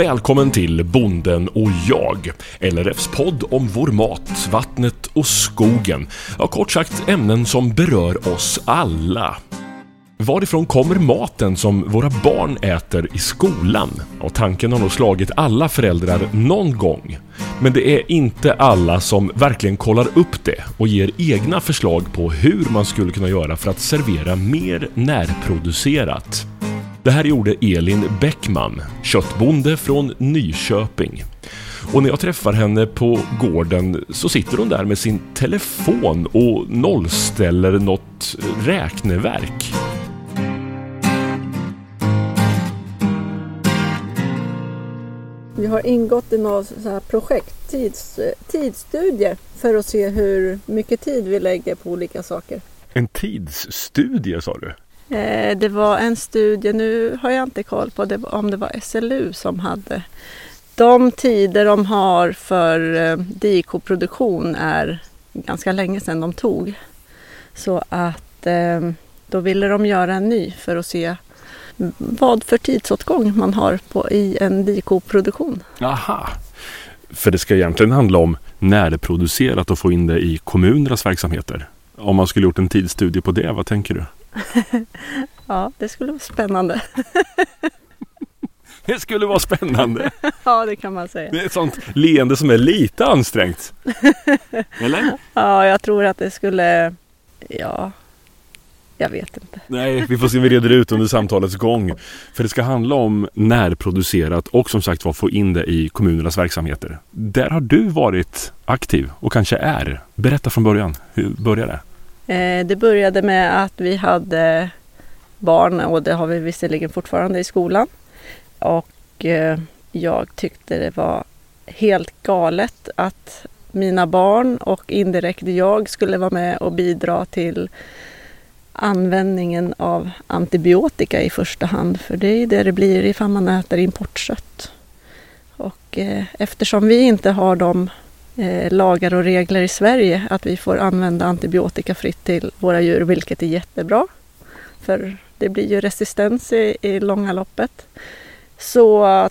Välkommen till Bonden och jag, LRFs podd om vår mat, vattnet och skogen. Ja, kort sagt ämnen som berör oss alla. Varifrån kommer maten som våra barn äter i skolan? Och tanken har nog slagit alla föräldrar någon gång. Men det är inte alla som verkligen kollar upp det och ger egna förslag på hur man skulle kunna göra för att servera mer närproducerat. Det här gjorde Elin Bäckman, köttbonde från Nyköping. Och när jag träffar henne på gården så sitter hon där med sin telefon och nollställer något räkneverk. Vi har ingått i så här projekt, tids, tidsstudie, för att se hur mycket tid vi lägger på olika saker. En tidsstudie sa du? Eh, det var en studie, nu har jag inte koll på det, om det var SLU som hade. De tider de har för eh, dikoproduktion är ganska länge sedan de tog. Så att eh, då ville de göra en ny för att se vad för tidsåtgång man har på, i en dikoproduktion. Aha. För det ska egentligen handla om närproducerat och få in det i kommunernas verksamheter. Om man skulle gjort en tidsstudie på det, vad tänker du? ja, det skulle vara spännande. det skulle vara spännande. ja, det kan man säga. Det är ett sånt leende som är lite ansträngt. Eller? Ja, jag tror att det skulle... Ja, jag vet inte. Nej, vi får se om vi reder ut under samtalets gång. För det ska handla om närproducerat och som sagt var få in det i kommunernas verksamheter. Där har du varit aktiv och kanske är. Berätta från början. Hur började det? Eh, det började med att vi hade barn och det har vi visserligen fortfarande i skolan. Och eh, jag tyckte det var helt galet att mina barn och indirekt jag skulle vara med och bidra till användningen av antibiotika i första hand. För det är det det blir ifall man äter importkött. Och eh, eftersom vi inte har de eh, lagar och regler i Sverige att vi får använda antibiotika fritt till våra djur, vilket är jättebra. För det blir ju resistens i, i långa loppet. Så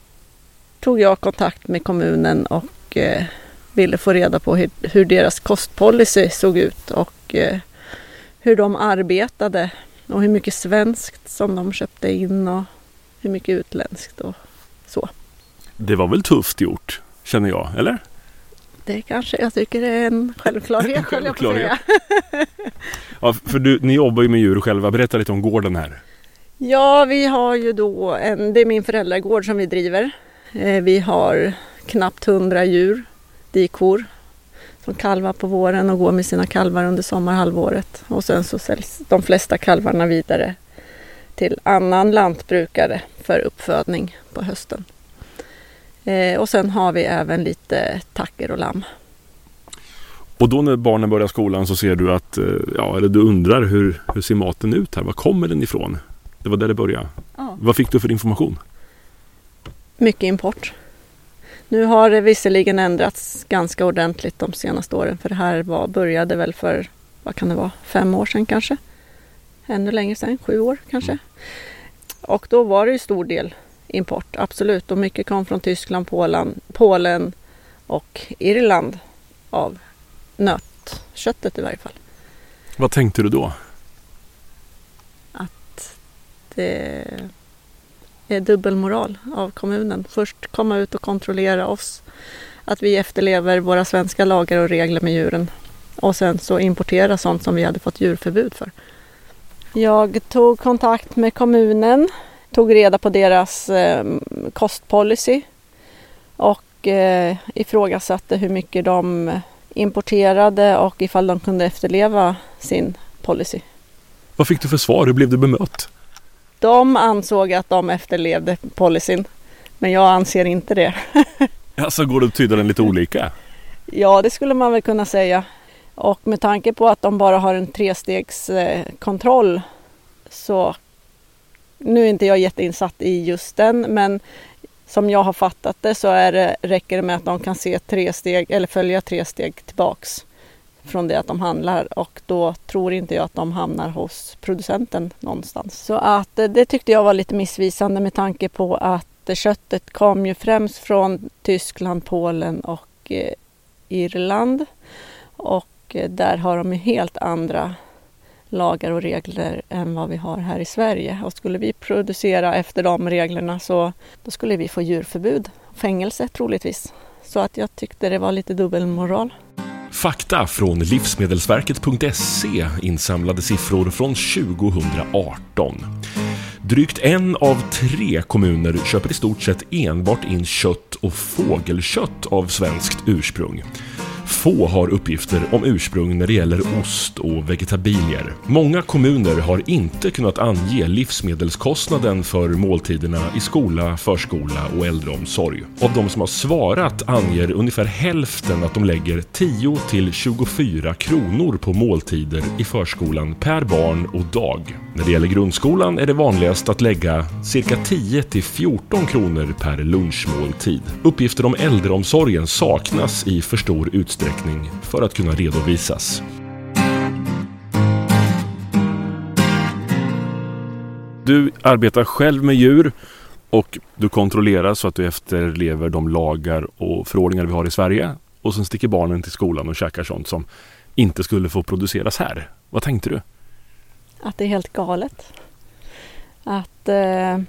tog jag kontakt med kommunen och eh, ville få reda på hur, hur, deras kostpolicy såg ut och eh, hur de arbetade och hur mycket svenskt som de köpte in och hur mycket utländskt och så. Det var väl tufft gjort, känner jag, eller? Det kanske jag tycker är en självklarhet, självklarhet. ja, för du, ni jobbar ju med djur själva. Berätta lite om gården här. Ja, vi har ju då en, det är min föräldragård som vi driver. Eh, vi har knappt hundra djur, dikor, som kalvar på våren och går med sina kalvar under sommarhalvåret. Och sen så säljs de flesta kalvarna vidare till annan lantbrukare för uppfödning på hösten. Eh, och sen har vi även lite tacker och lamm. Och då när barnen börjar skolan så ser du att, eh, ja, eller du undrar hur, hur ser maten ut här? Var kommer den ifrån? Det var där det började. Ja. Vad fick du för information? Mycket import. Nu har det visserligen ändrats ganska ordentligt de senaste åren för det här var, började väl för, vad kan det vara, fem år sedan kanske? Ännu längre sedan, sju år kanske. Mm. Och då var det ju stor del import, absolut. Och mycket kom från Tyskland, Polen, Polen och Irland av nötköttet i varje fall. Vad tänkte du då? Att det är dubbelmoral av kommunen. Först komma ut och kontrollera oss, att vi efterlever våra svenska lagar och regler med djuren och sen så importera sånt som vi hade fått djurförbud för. Jag tog kontakt med kommunen tog reda på deras eh, kostpolicy och eh, ifrågasatte hur mycket de importerade och ifall de kunde efterleva sin policy. Vad fick du för svar? Hur blev du bemött? De ansåg att de efterlevde policyn, men jag anser inte det. alltså går det att tyda den lite olika? Ja, det skulle man väl kunna säga. Och med tanke på att de bara har en trestegskontroll så nu är inte jag jätteinsatt i just den men som jag har fattat det så är det, räcker det med att de kan se tre steg eller följa tre steg tillbaks från det att de handlar och då tror inte jag att de hamnar hos producenten någonstans. Så att eh, det tyckte jag var lite missvisande med tanke på att köttet kom ju främst från Tyskland, Polen och eh, Irland. Och eh, där har de ju helt andra lagar och regler än vad vi har här i Sverige. Och skulle vi producera efter de reglerna så då skulle vi få djurförbud, fängelse troligtvis. Så att jag tyckte det var lite dubbelmoral. Fakta från Livsmedelsverket.se insamlade siffror från 2018. Drygt en av tre kommuner köper i stort sett enbart in kött och fågelkött av svenskt ursprung. Få har uppgifter om ursprung när det gäller ost och vegetabilier. Många kommuner har inte kunnat ange livsmedelskostnaden för måltiderna i skola, förskola och äldreomsorg. Av de som har svarat anger ungefär hälften att de lägger 10 till 24 kronor på måltider i förskolan per barn och dag. När det gäller grundskolan är det vanligast att lägga cirka 10 till 14 kronor per lunchmåltid. Uppgifter om äldreomsorgen saknas i för stor utsträckning utsträckning för att kunna redovisas. Du arbetar själv med djur och du kontrollerar så att du efterlever de lagar och förordningar vi har i Sverige. Och sen sticker barnen till skolan och käkar sånt som inte skulle få produceras här. Vad tänkte du? Att det är helt galet. Att eh,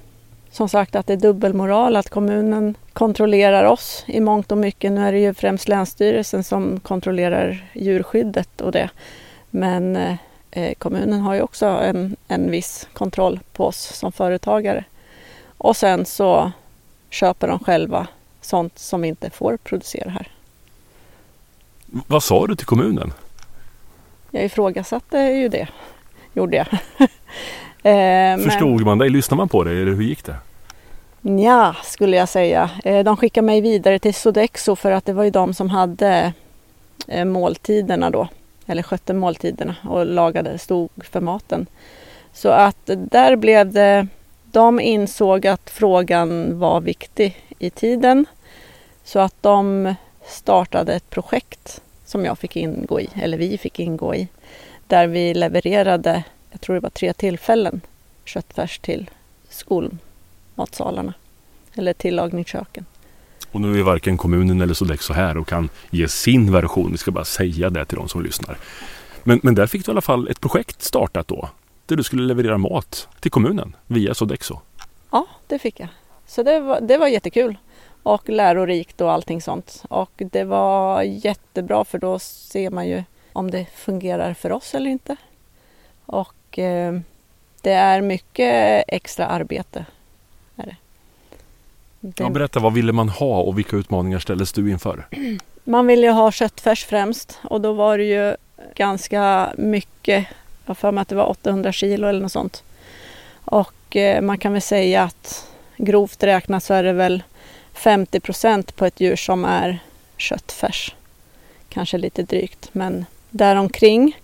som sagt att det är dubbelmoral, att kommunen kontrollerar oss i mångt och mycket. Nu är det ju främst Länsstyrelsen som kontrollerar djurskyddet och det. Men eh, kommunen har ju också en, en viss kontroll på oss som företagare. Och sen så köper de själva sånt som vi inte får producera här. Vad sa du till kommunen? Jag ifrågasatte ju det, gjorde jag. Eh, Förstod men... man dig? Lyssnade man på dig eller hur gick det? Ja, skulle jag säga. Eh, de skickade mig vidare till Sodexo för att det var ju de som hade eh, måltiderna då. Eller skötte måltiderna och lagade, stod för maten. Så att där blev det, de insåg att frågan var viktig i tiden. Så att de startade ett projekt som jag fick ingå i, eller vi fick ingå i. Där vi levererade jag tror det var tre tillfällen, köttfärs till skolmatsalarna eller tillagningsköken. Och nu är varken kommunen eller Sodexo här och kan ge sin version. Vi ska bara säga det till de som lyssnar. Men, men där fick du i alla fall ett projekt startat då. Där du skulle leverera mat till kommunen via Sodexo. Ja, det fick jag. Så det var, det var jättekul och lärorikt och allting sånt. Och det var jättebra för då ser man ju om det fungerar för oss eller inte. Och och eh, det är mycket extra arbete. Är det. Det... Ja, berätta, vad ville man ha och vilka utmaningar ställdes du inför? Man ville ju ha köttfärs främst och då var det ju ganska mycket. Jag för mig att det var 800 kilo eller något sånt. Och eh, man kan väl säga att grovt räknat så är det väl 50 procent på ett djur som är köttfärs. Kanske lite drygt, men däromkring.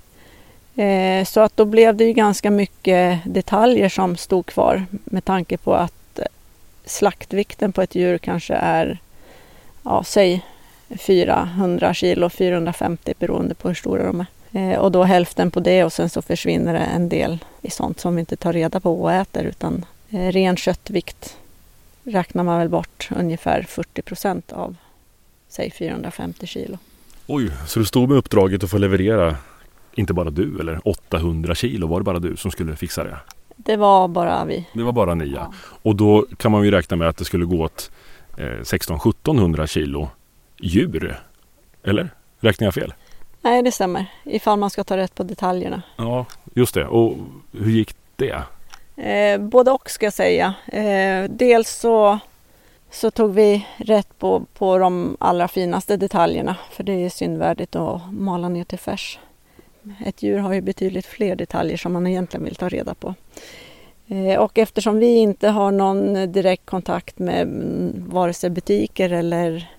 Eh, så att då blev det ju ganska mycket detaljer som stod kvar med tanke på att eh, slaktvikten på ett djur kanske är, ja, säg 400 kilo, 450 beroende på hur stora de är. Eh, och då hälften på det och sen så försvinner det en del i sånt som vi inte tar reda på och äter utan ren köttvikt räknar man väl bort ungefär 40 procent av, säg 450 kilo. Oj, så du stod med uppdraget att få leverera inte bara du eller 800 kilo, var det bara du som skulle fixa det? Det var bara vi. Det var bara ni ja. Och då kan man ju räkna med att det skulle gå åt eh, 16-1700 kilo djur. Eller? Räknar jag fel? Nej, det stämmer. Ifall man ska ta rätt på detaljerna. Ja, just det. Och hur gick det? Eh, både och ska jag säga. Eh, dels så, så tog vi rätt på, på de allra finaste detaljerna. För det är syndvärdigt att mala ner till färs. Ett djur har ju betydligt fler detaljer som man egentligen vill ta reda på. Eh, och eftersom vi inte har någon direkt kontakt med mm, vare sig butiker eller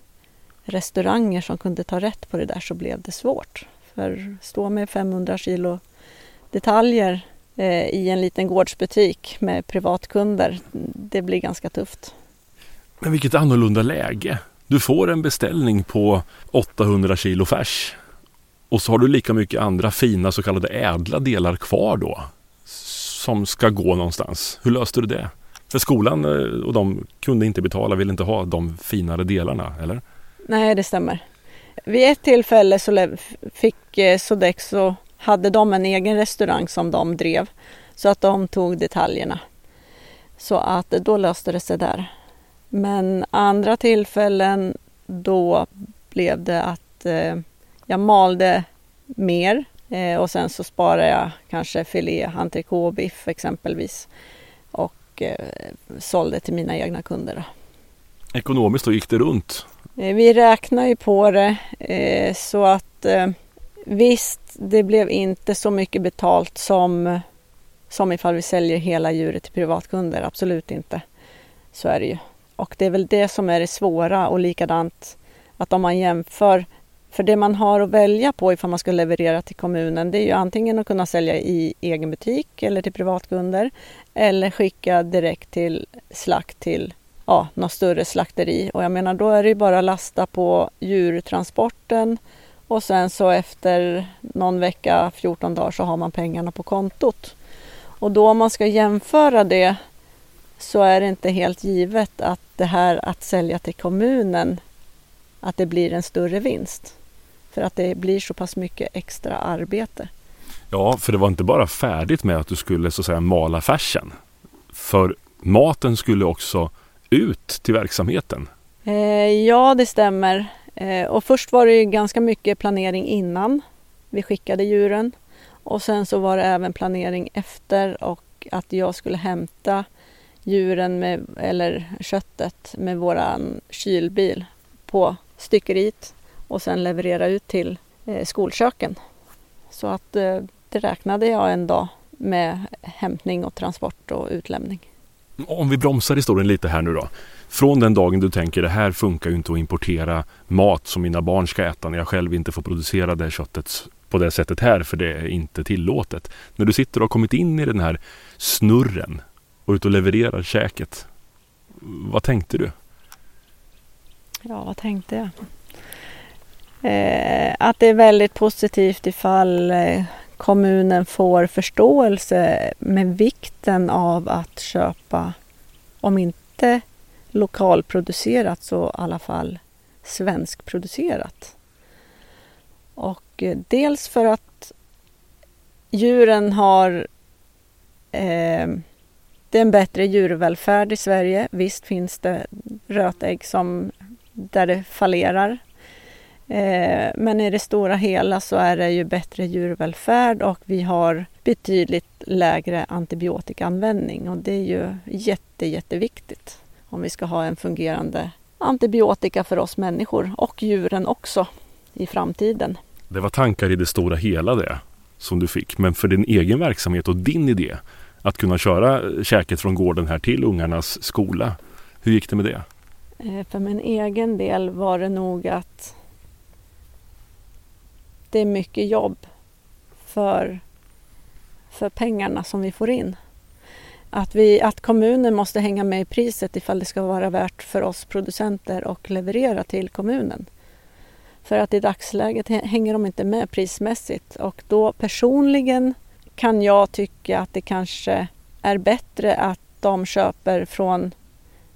restauranger som kunde ta rätt på det där så blev det svårt. För stå med 500 kilo detaljer eh, i en liten gårdsbutik med privatkunder, det blir ganska tufft. Men vilket annorlunda läge! Du får en beställning på 800 kilo färs och så har du lika mycket andra fina så kallade ädla delar kvar då. Som ska gå någonstans. Hur löste du det? För skolan eh, och de kunde inte betala, ville inte ha de finare delarna, eller? Nej, det stämmer. Vid ett tillfälle så fick eh, Sodexo, hade de en egen restaurang som de drev, så att de tog detaljerna. Så att eh, då löste det sig där. Men andra tillfällen då blev det att eh, malde mer eh, och sen så sparade jag kanske filé, entrecote biff exempelvis och eh, sålde till mina egna kunder. Då. Ekonomiskt då gick det runt? Eh, vi räknar ju på det eh, så att eh, visst, det blev inte så mycket betalt som, som ifall vi säljer hela djuret till privatkunder. Absolut inte. Så är det ju. Och det är väl det som är det svåra och likadant att om man jämför för det man har att välja på ifall man ska leverera till kommunen det är ju antingen att kunna sälja i egen butik eller till privatkunder eller skicka direkt till slakt till ja, något större slakteri. Och jag menar då är det ju bara att lasta på djurtransporten och sen så efter någon vecka, 14 dagar så har man pengarna på kontot. Och då om man ska jämföra det så är det inte helt givet att det här att sälja till kommunen att det blir en större vinst. För att det blir så pass mycket extra arbete. Ja, för det var inte bara färdigt med att du skulle så att säga mala färsen. För maten skulle också ut till verksamheten. Eh, ja, det stämmer. Eh, och först var det ju ganska mycket planering innan vi skickade djuren. Och sen så var det även planering efter och att jag skulle hämta djuren med, eller köttet med våran kylbil på styckeriet och sen leverera ut till eh, skolköken. Så att eh, det räknade jag en dag med hämtning och transport och utlämning. Om vi bromsar historien lite här nu då. Från den dagen du tänker det här funkar ju inte att importera mat som mina barn ska äta när jag själv inte får producera det köttet på det sättet här för det är inte tillåtet. När du sitter och har kommit in i den här snurren och ut och levererar käket. Vad tänkte du? Ja, vad tänkte jag? Eh, att det är väldigt positivt ifall eh, kommunen får förståelse med vikten av att köpa, om inte lokalproducerat så i alla fall svenskproducerat. Och eh, dels för att djuren har eh, det är en bättre djurvälfärd i Sverige. Visst finns det rötägg som, där det fallerar men i det stora hela så är det ju bättre djurvälfärd och vi har betydligt lägre antibiotikaanvändning och det är ju jätte, jätteviktigt om vi ska ha en fungerande antibiotika för oss människor och djuren också i framtiden. Det var tankar i det stora hela det som du fick, men för din egen verksamhet och din idé att kunna köra käket från gården här till ungarnas skola. Hur gick det med det? Eh, för min egen del var det nog att det är mycket jobb för, för pengarna som vi får in. Att, vi, att kommunen måste hänga med i priset ifall det ska vara värt för oss producenter och leverera till kommunen. För att i dagsläget hänger de inte med prismässigt och då personligen kan jag tycka att det kanske är bättre att de köper från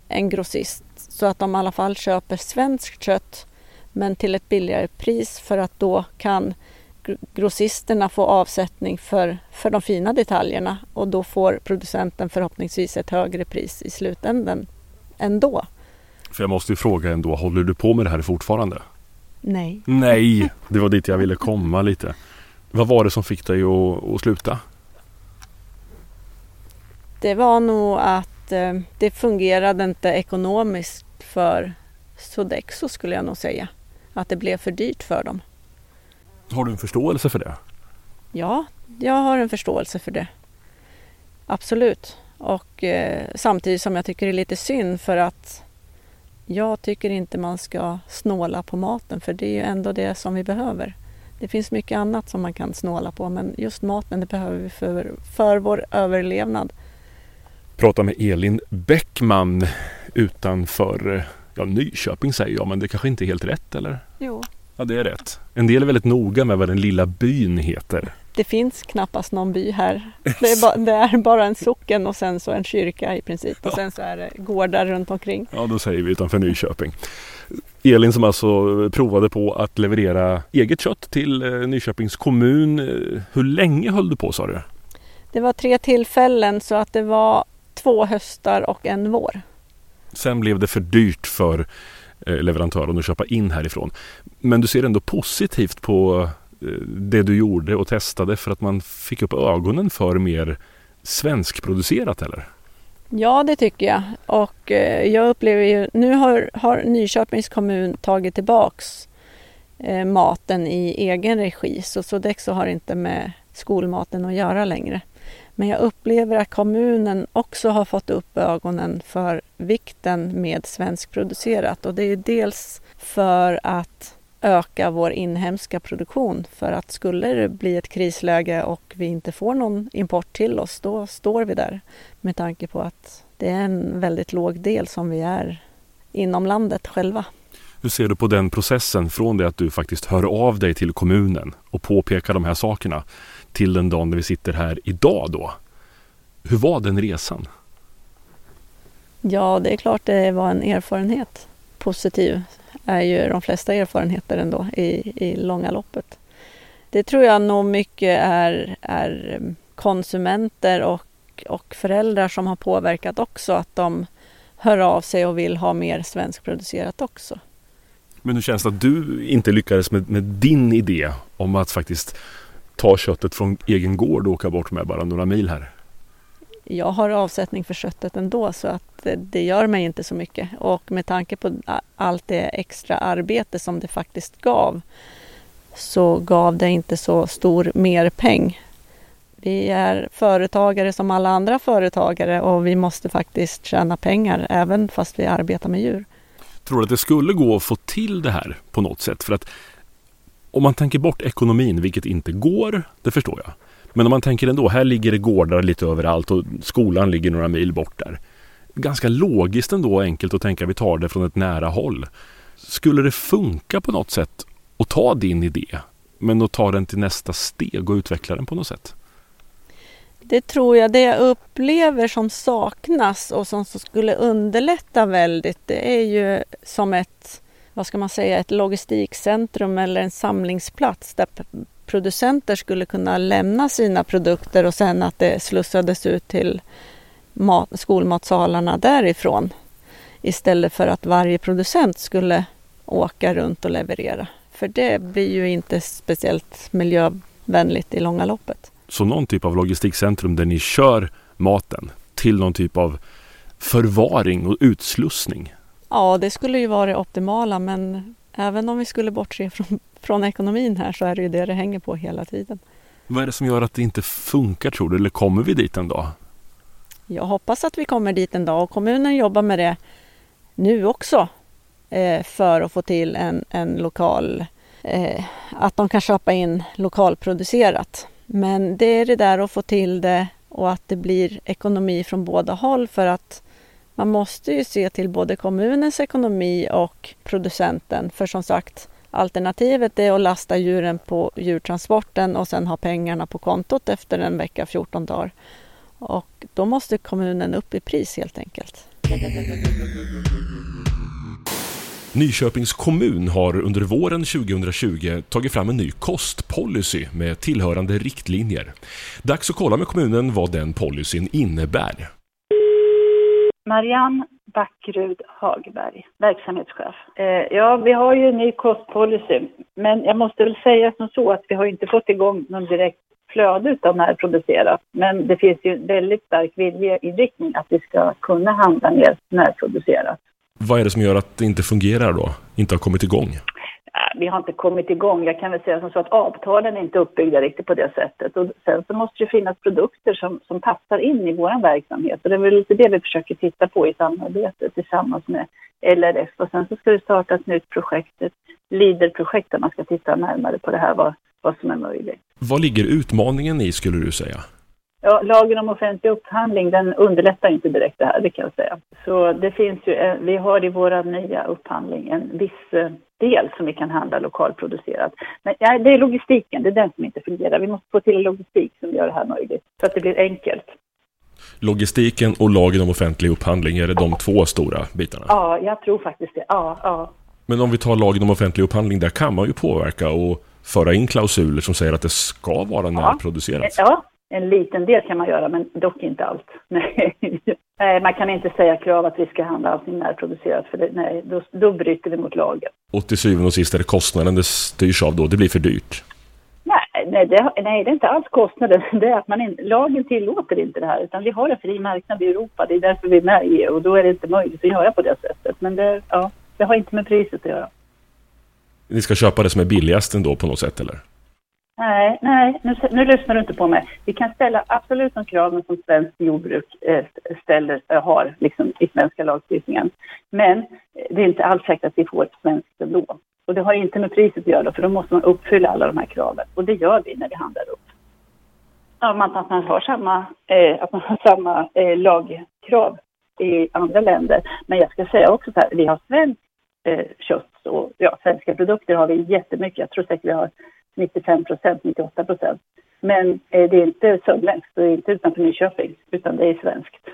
en grossist så att de i alla fall köper svenskt kött men till ett billigare pris för att då kan grossisterna få avsättning för, för de fina detaljerna och då får producenten förhoppningsvis ett högre pris i slutändan ändå. För jag måste ju fråga ändå, håller du på med det här fortfarande? Nej. Nej, det var dit jag ville komma lite. Vad var det som fick dig att, att sluta? Det var nog att eh, det fungerade inte ekonomiskt för Sodexo skulle jag nog säga att det blev för dyrt för dem. Har du en förståelse för det? Ja, jag har en förståelse för det. Absolut. Och eh, samtidigt som jag tycker det är lite synd för att jag tycker inte man ska snåla på maten för det är ju ändå det som vi behöver. Det finns mycket annat som man kan snåla på men just maten det behöver vi för, för vår överlevnad. Prata med Elin Bäckman utanför Ja, Nyköping säger jag, men det kanske inte är helt rätt eller? Jo. Ja, det är rätt. En del är väldigt noga med vad den lilla byn heter. det finns knappast någon by här. Det är, ba, det är, bara en socken och sen så en kyrka i princip och sen så är det gårdar runt omkring. Ja, då säger vi utanför Nyköping. Elin som alltså provade på att leverera eget kött till eh, Nyköpings kommun. Hur länge höll du på sa du? Det var tre tillfällen så att det var två höstar och en vår. Sen blev det för dyrt för eh, leverantören att köpa in härifrån. Men du ser ändå positivt på eh, det du gjorde och testade för att man fick upp ögonen för mer svenskproducerat eller? Ja, det tycker jag. Och eh, jag upplever ju, nu har, har Nyköpings kommun tagit tillbaks eh, maten i egen regi så Sodexo har inte med skolmaten att göra längre. Men jag upplever att kommunen också har fått upp ögonen för vikten med svenskproducerat. Och det är dels för att öka vår inhemska produktion för att skulle det bli ett krisläge och vi inte får någon import till oss då står vi där. Med tanke på att det är en väldigt låg del som vi är inom landet själva. Hur ser du på den processen från det att du faktiskt hör av dig till kommunen och påpekar de här sakerna? Till den dagen när vi sitter här idag då? Hur var den resan? Ja, det är klart det var en erfarenhet. Positiv är ju de flesta erfarenheter ändå i, i långa loppet. Det tror jag nog mycket är, är konsumenter och, och föräldrar som har påverkat också att de hör av sig och vill ha mer svenskproducerat också. Men hur känns det att du inte lyckades med, med din idé om att faktiskt ta köttet från egen gård och åka bort med bara några mil här? Jag har avsättning för köttet ändå så att det gör mig inte så mycket. Och med tanke på allt det extra arbete som det faktiskt gav så gav det inte så stor merpeng. Vi är företagare som alla andra företagare och vi måste faktiskt tjäna pengar även fast vi arbetar med djur. Tror du att det skulle gå att få till det här på något sätt? För att om man tänker bort ekonomin, vilket inte går, det förstår jag. Men om man tänker ändå, här ligger det gårdar lite överallt och skolan ligger några mil bort där. Ganska logiskt ändå och enkelt att tänka vi tar det från ett nära håll. Skulle det funka på något sätt att ta din idé men att ta den till nästa steg och utveckla den på något sätt? Det tror jag. Det jag upplever som saknas och som skulle underlätta väldigt det är ju som ett vad ska man säga, ett logistikcentrum eller en samlingsplats där producenter skulle kunna lämna sina produkter och sen att det slussades ut till mat, skolmatsalarna därifrån istället för att varje producent skulle åka runt och leverera. För det blir ju inte speciellt miljövänligt i långa loppet. Så någon typ av logistikcentrum där ni kör maten till någon typ av förvaring och utslussning? Ja, det skulle ju vara det optimala men även om vi skulle bortse från, från ekonomin här så är det ju det det hänger på hela tiden. Vad är det som gör att det inte funkar tror du? Eller kommer vi dit en dag? Jag hoppas att vi kommer dit en dag och kommunen jobbar med det nu också eh, för att få till en, en lokal, eh, att de kan köpa in lokalproducerat. Men det är det där att få till det och att det blir ekonomi från båda håll för att man måste ju se till både kommunens ekonomi och producenten. För som sagt, alternativet är att lasta djuren på djurtransporten och sen ha pengarna på kontot efter en vecka, 14 dagar. Och då måste kommunen upp i pris helt enkelt. Nyköpings kommun har under våren 2020 tagit fram en ny kostpolicy med tillhörande riktlinjer. Dags att kolla med kommunen vad den policyn innebär. Marianne Backrud Hagberg, verksamhetschef. Eh, ja, vi har ju en ny kostpolicy, men jag måste väl säga som så att vi har inte fått igång någon direkt flöde av närproducerat. Men det finns ju väldigt stark viljeinriktning att vi ska kunna handla mer närproducerat. Vad är det som gör att det inte fungerar då? Inte har kommit igång? Vi har inte kommit igång. Jag kan väl säga som så att avtalen är inte uppbyggda riktigt på det sättet. Och sen så måste det finnas produkter som, som passar in i vår verksamhet. Och det är väl lite det vi försöker titta på i samarbete tillsammans med LRF. Och sen så ska det starta ett nytt projekt, ett LIDER-projekt där man ska titta närmare på det här, vad, vad som är möjligt. Vad ligger utmaningen i skulle du säga? Ja, lagen om offentlig upphandling den underlättar inte direkt det här, det kan jag säga. Så det finns ju, vi har i vår nya upphandling en viss del som vi kan handla lokalproducerat. Men ja, det är logistiken, det är den som inte fungerar. Vi måste få till en logistik som gör det här möjligt, så att det blir enkelt. Logistiken och lagen om offentlig upphandling, är det de två stora bitarna? Ja, jag tror faktiskt det. Ja, ja. Men om vi tar lagen om offentlig upphandling, där kan man ju påverka och föra in klausuler som säger att det ska vara närproducerat. Ja, en liten del kan man göra, men dock inte allt. Nej. man kan inte säga krav att vi ska handla allting närproducerat, för det, nej, då, då bryter vi mot lagen. Och till syvende och sist är det kostnaden det styrs av då, det blir för dyrt? Nej, nej, det, nej, det är inte alls kostnaden. Det är att man in, lagen tillåter inte det här, utan vi har en fri marknad i Europa. Det är därför vi är med i EU och då är det inte möjligt att göra på det sättet. Men det, ja, det har inte med priset att göra. Ni ska köpa det som är billigast ändå på något sätt, eller? Nej, nej, nu, nu lyssnar du inte på mig. Vi kan ställa absolut de kraven som svenskt jordbruk eh, ställer, eh, har liksom, i svenska lagstiftningen. Men eh, det är inte alls säkert att vi får ett svenskt lån. Och det har inte med priset att göra, för då måste man uppfylla alla de här kraven. Och det gör vi när vi handlar upp. Ja, man, att man har samma, eh, att man har samma eh, lagkrav i andra länder. Men jag ska säga också så här, vi har svenskt eh, kött och ja, svenska produkter har vi jättemycket. Jag tror säkert vi har 95 procent, 98 procent. Men eh, det är inte sörmländskt och inte utanför Nyköping, utan det är svenskt.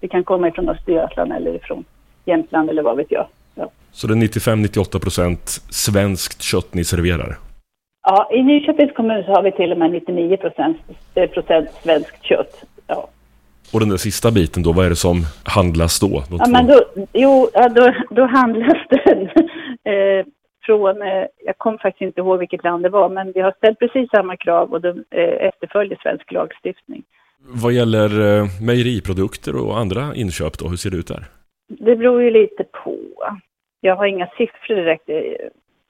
Det kan komma ifrån Östergötland eller ifrån Jämtland eller vad vet jag. Ja. Så det är 95-98 procent svenskt kött ni serverar? Ja, i Nyköpings kommun så har vi till och med 99 procent, eh, procent svenskt kött. Ja. Och den där sista biten då, vad är det som handlas då? De ja, men då jo, ja, då, då handlas den eh, från, eh, jag kommer faktiskt inte ihåg vilket land det var, men vi har ställt precis samma krav och de eh, efterföljer svensk lagstiftning. Vad gäller eh, mejeriprodukter och andra inköp då, hur ser det ut där? Det beror ju lite på. Jag har inga siffror direkt.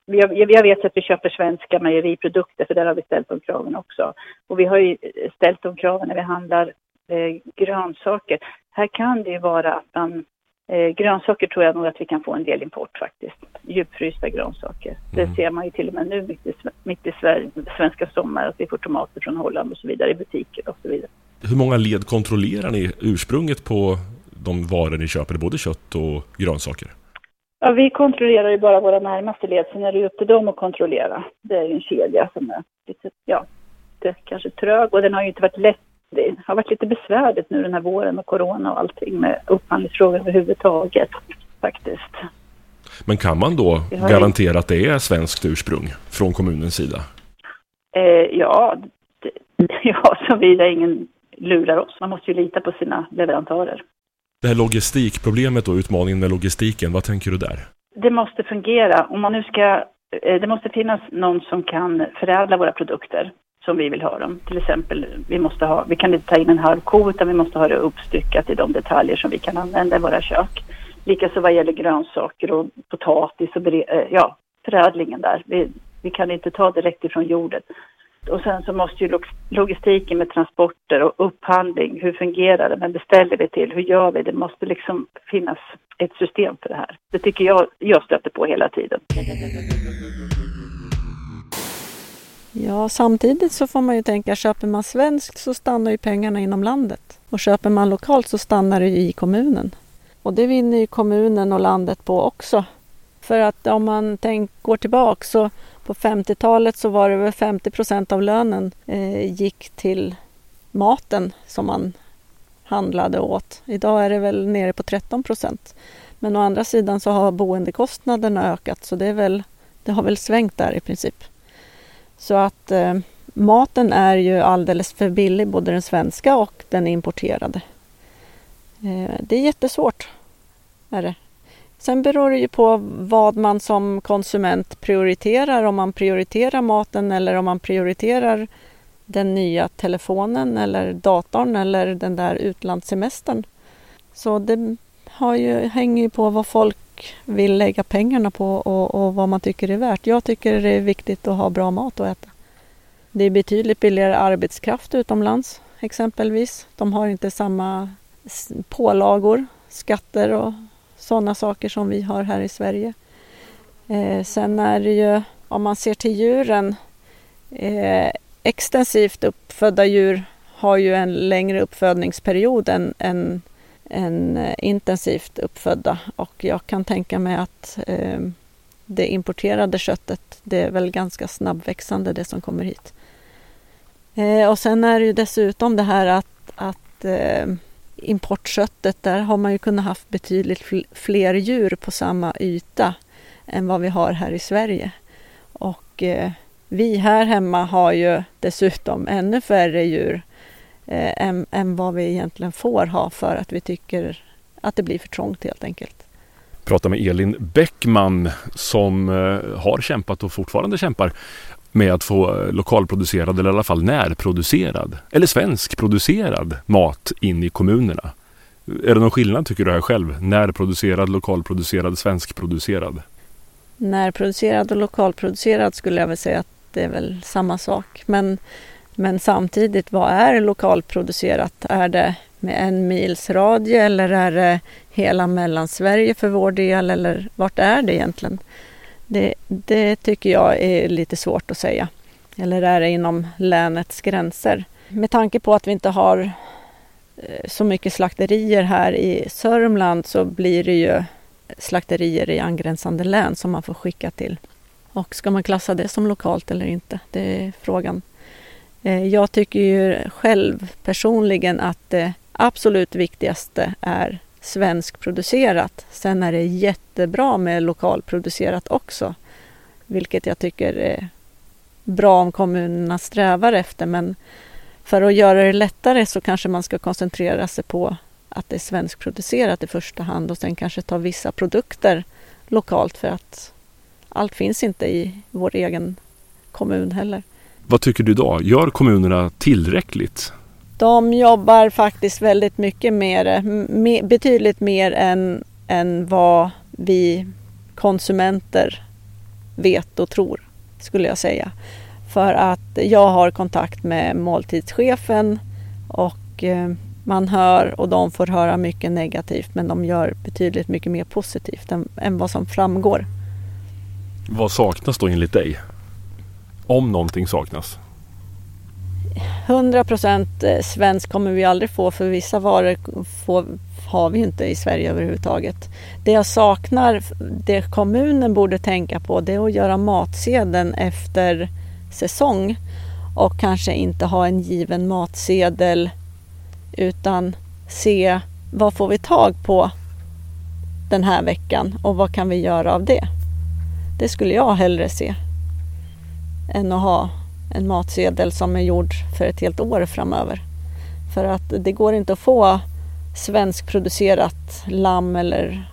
Jag, jag vet att vi köper svenska mejeriprodukter, för där har vi ställt de kraven också. Och vi har ju ställt de kraven när vi handlar eh, grönsaker. Här kan det ju vara att man Eh, grönsaker tror jag nog att vi kan få en del import faktiskt. Djupfrysta grönsaker. Mm. Det ser man ju till och med nu mitt i, mitt i Sverige, svenska sommar att vi får tomater från Holland och så vidare i butiker och så vidare. Hur många led kontrollerar ni ursprunget på de varor ni köper, både kött och grönsaker? Ja, vi kontrollerar ju bara våra närmaste led, sen är det upp till dem att kontrollera. Det är ju en kedja som är lite, ja, det kanske trög och den har ju inte varit lätt det har varit lite besvärligt nu den här våren med corona och allting med upphandlingsfrågor överhuvudtaget faktiskt. Men kan man då garantera att det är svenskt ursprung från kommunens sida? Eh, ja, ja, såvida ingen lurar oss. Man måste ju lita på sina leverantörer. Det här logistikproblemet och utmaningen med logistiken, vad tänker du där? Det måste fungera. Om man nu ska, eh, det måste finnas någon som kan förädla våra produkter som vi vill ha dem. Till exempel, vi, måste ha, vi kan inte ta in en halv ko utan vi måste ha det uppstyckat i de detaljer som vi kan använda i våra kök. Likaså vad gäller grönsaker och potatis och eh, ja, förädlingen där. Vi, vi kan inte ta direkt ifrån jorden. Och sen så måste ju logistiken med transporter och upphandling, hur fungerar det? Vem beställer vi till? Hur gör vi? Det måste liksom finnas ett system för det här. Det tycker jag jag stöter på hela tiden. Ja, samtidigt så får man ju tänka, köper man svenskt så stannar ju pengarna inom landet. Och köper man lokalt så stannar det ju i kommunen. Och det vinner ju kommunen och landet på också. För att om man tänk, går tillbaka så på 50-talet så var det väl 50 procent av lönen eh, gick till maten som man handlade åt. Idag är det väl nere på 13 procent. Men å andra sidan så har boendekostnaderna ökat så det, är väl, det har väl svängt där i princip. Så att eh, maten är ju alldeles för billig, både den svenska och den importerade. Eh, det är jättesvårt. Är det. Sen beror det ju på vad man som konsument prioriterar, om man prioriterar maten eller om man prioriterar den nya telefonen eller datorn eller den där utlandssemestern. Så det har ju, hänger ju på vad folk vill lägga pengarna på och, och, vad man tycker är värt. Jag tycker det är viktigt att ha bra mat att äta. Det är betydligt billigare arbetskraft utomlands exempelvis. De har inte samma pålagor, skatter och sådana saker som vi har här i Sverige. Eh, sen är det ju, om man ser till djuren, eh, extensivt uppfödda djur har ju en längre uppfödningsperiod än, än än eh, intensivt uppfödda och jag kan tänka mig att eh, det importerade köttet, det är väl ganska snabbväxande det som kommer hit. Eh, och sen är det ju dessutom det här att, att eh, importköttet, där har man ju kunnat haft betydligt fler djur på samma yta än vad vi har här i Sverige. Och eh, vi här hemma har ju dessutom ännu färre djur eh, än, än vad vi egentligen får ha för att vi tycker att det blir för trångt helt enkelt. Prata med Elin Bäckman som eh, har kämpat och fortfarande kämpar med att få eh, lokalproducerad eller i alla fall närproducerad eller svenskproducerad mat in i kommunerna. Är det någon skillnad tycker du här själv? Närproducerad, lokalproducerad, svenskproducerad? Närproducerad och lokalproducerad skulle jag väl säga att det är väl samma sak. Men, men samtidigt, vad är lokalproducerat? Är det med en mils radie eller är det hela Mellansverige för vår del eller vart är det egentligen? Det, det tycker jag är lite svårt att säga. Eller är det inom länets gränser? Med tanke på att vi inte har eh, så mycket slakterier här i Sörmland så blir det ju slakterier i angränsande län som man får skicka till. Och ska man klassa det som lokalt eller inte? Det är frågan. Eh, jag tycker ju själv personligen att det absolut viktigaste är svenskproducerat. Sen är det jättebra med lokalproducerat också, vilket jag tycker är bra om kommunerna strävar efter. Men för att göra det lättare så kanske man ska koncentrera sig på att det är svenskproducerat i första hand och sen kanske ta vissa produkter lokalt för att allt finns inte i vår egen kommun heller. Vad tycker du idag? Gör kommunerna tillräckligt? De jobbar faktiskt väldigt mycket mer, betydligt mer än, än vad vi konsumenter vet och tror, skulle jag säga. För att jag har kontakt med måltidschefen och eh, man hör och de får höra mycket negativt men de gör betydligt mycket mer positivt än, än vad som framgår. Vad saknas då enligt dig? Om någonting saknas? 100 procent eh, svensk kommer vi aldrig få för vissa varor får, har vi inte i Sverige överhuvudtaget. Det jag saknar, det kommunen borde tänka på det är att göra matsedeln efter säsong och kanske inte ha en given matsedel utan se vad får vi tag på den här veckan och vad kan vi göra av det? Det skulle jag hellre se än att ha en matsedel som är gjord för ett helt år framöver. För att det går inte att få svenskproducerat lamm eller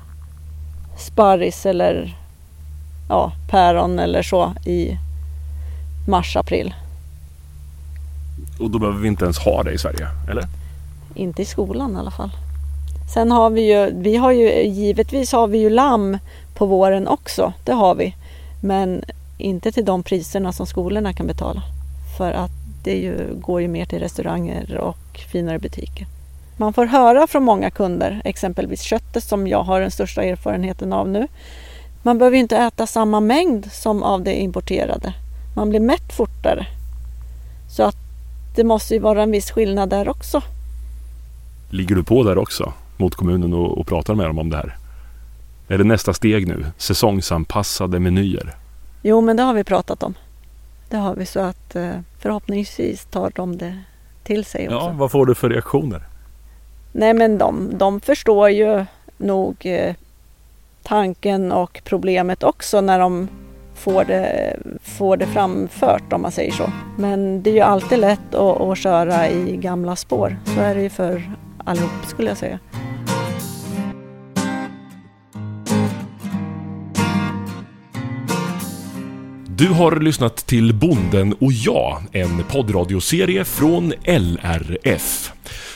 sparris eller ja, päron eller så i mars-april. Och då behöver vi inte ens ha det i Sverige, eller? Inte i skolan i alla fall. Sen har vi ju, vi har ju givetvis har vi ju lamm på våren också, det har vi. Men inte till de priserna som skolorna kan betala. För att det ju, går ju mer till restauranger och finare butiker. Man får höra från många kunder, exempelvis köttet som jag har den största erfarenheten av nu. Man behöver inte äta samma mängd som av det importerade. Man blir mätt fortare. Så att det måste ju vara en viss skillnad där också. Ligger du på där också mot kommunen och, och pratar med dem om det här? Är det nästa steg nu? Säsongsanpassade menyer? Jo, men det har vi pratat om. Det har vi så att eh, förhoppningsvis tar de det till sig också. Ja, vad får du för reaktioner? Nej, men de, de förstår ju nog eh, tanken och problemet också när de får det, får det framfört om man säger så. Men det är ju alltid lätt att, att köra i gamla spår. Så är det ju för allihop skulle jag säga. Du har lyssnat till Bonden och jag, en poddradioserie från LRF.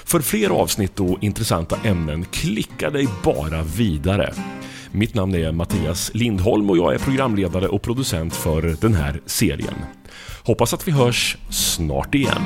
För fler avsnitt och intressanta ämnen, klicka dig bara vidare. Mitt namn är Mattias Lindholm och jag är programledare och producent för den här serien. Hoppas att vi hörs snart igen.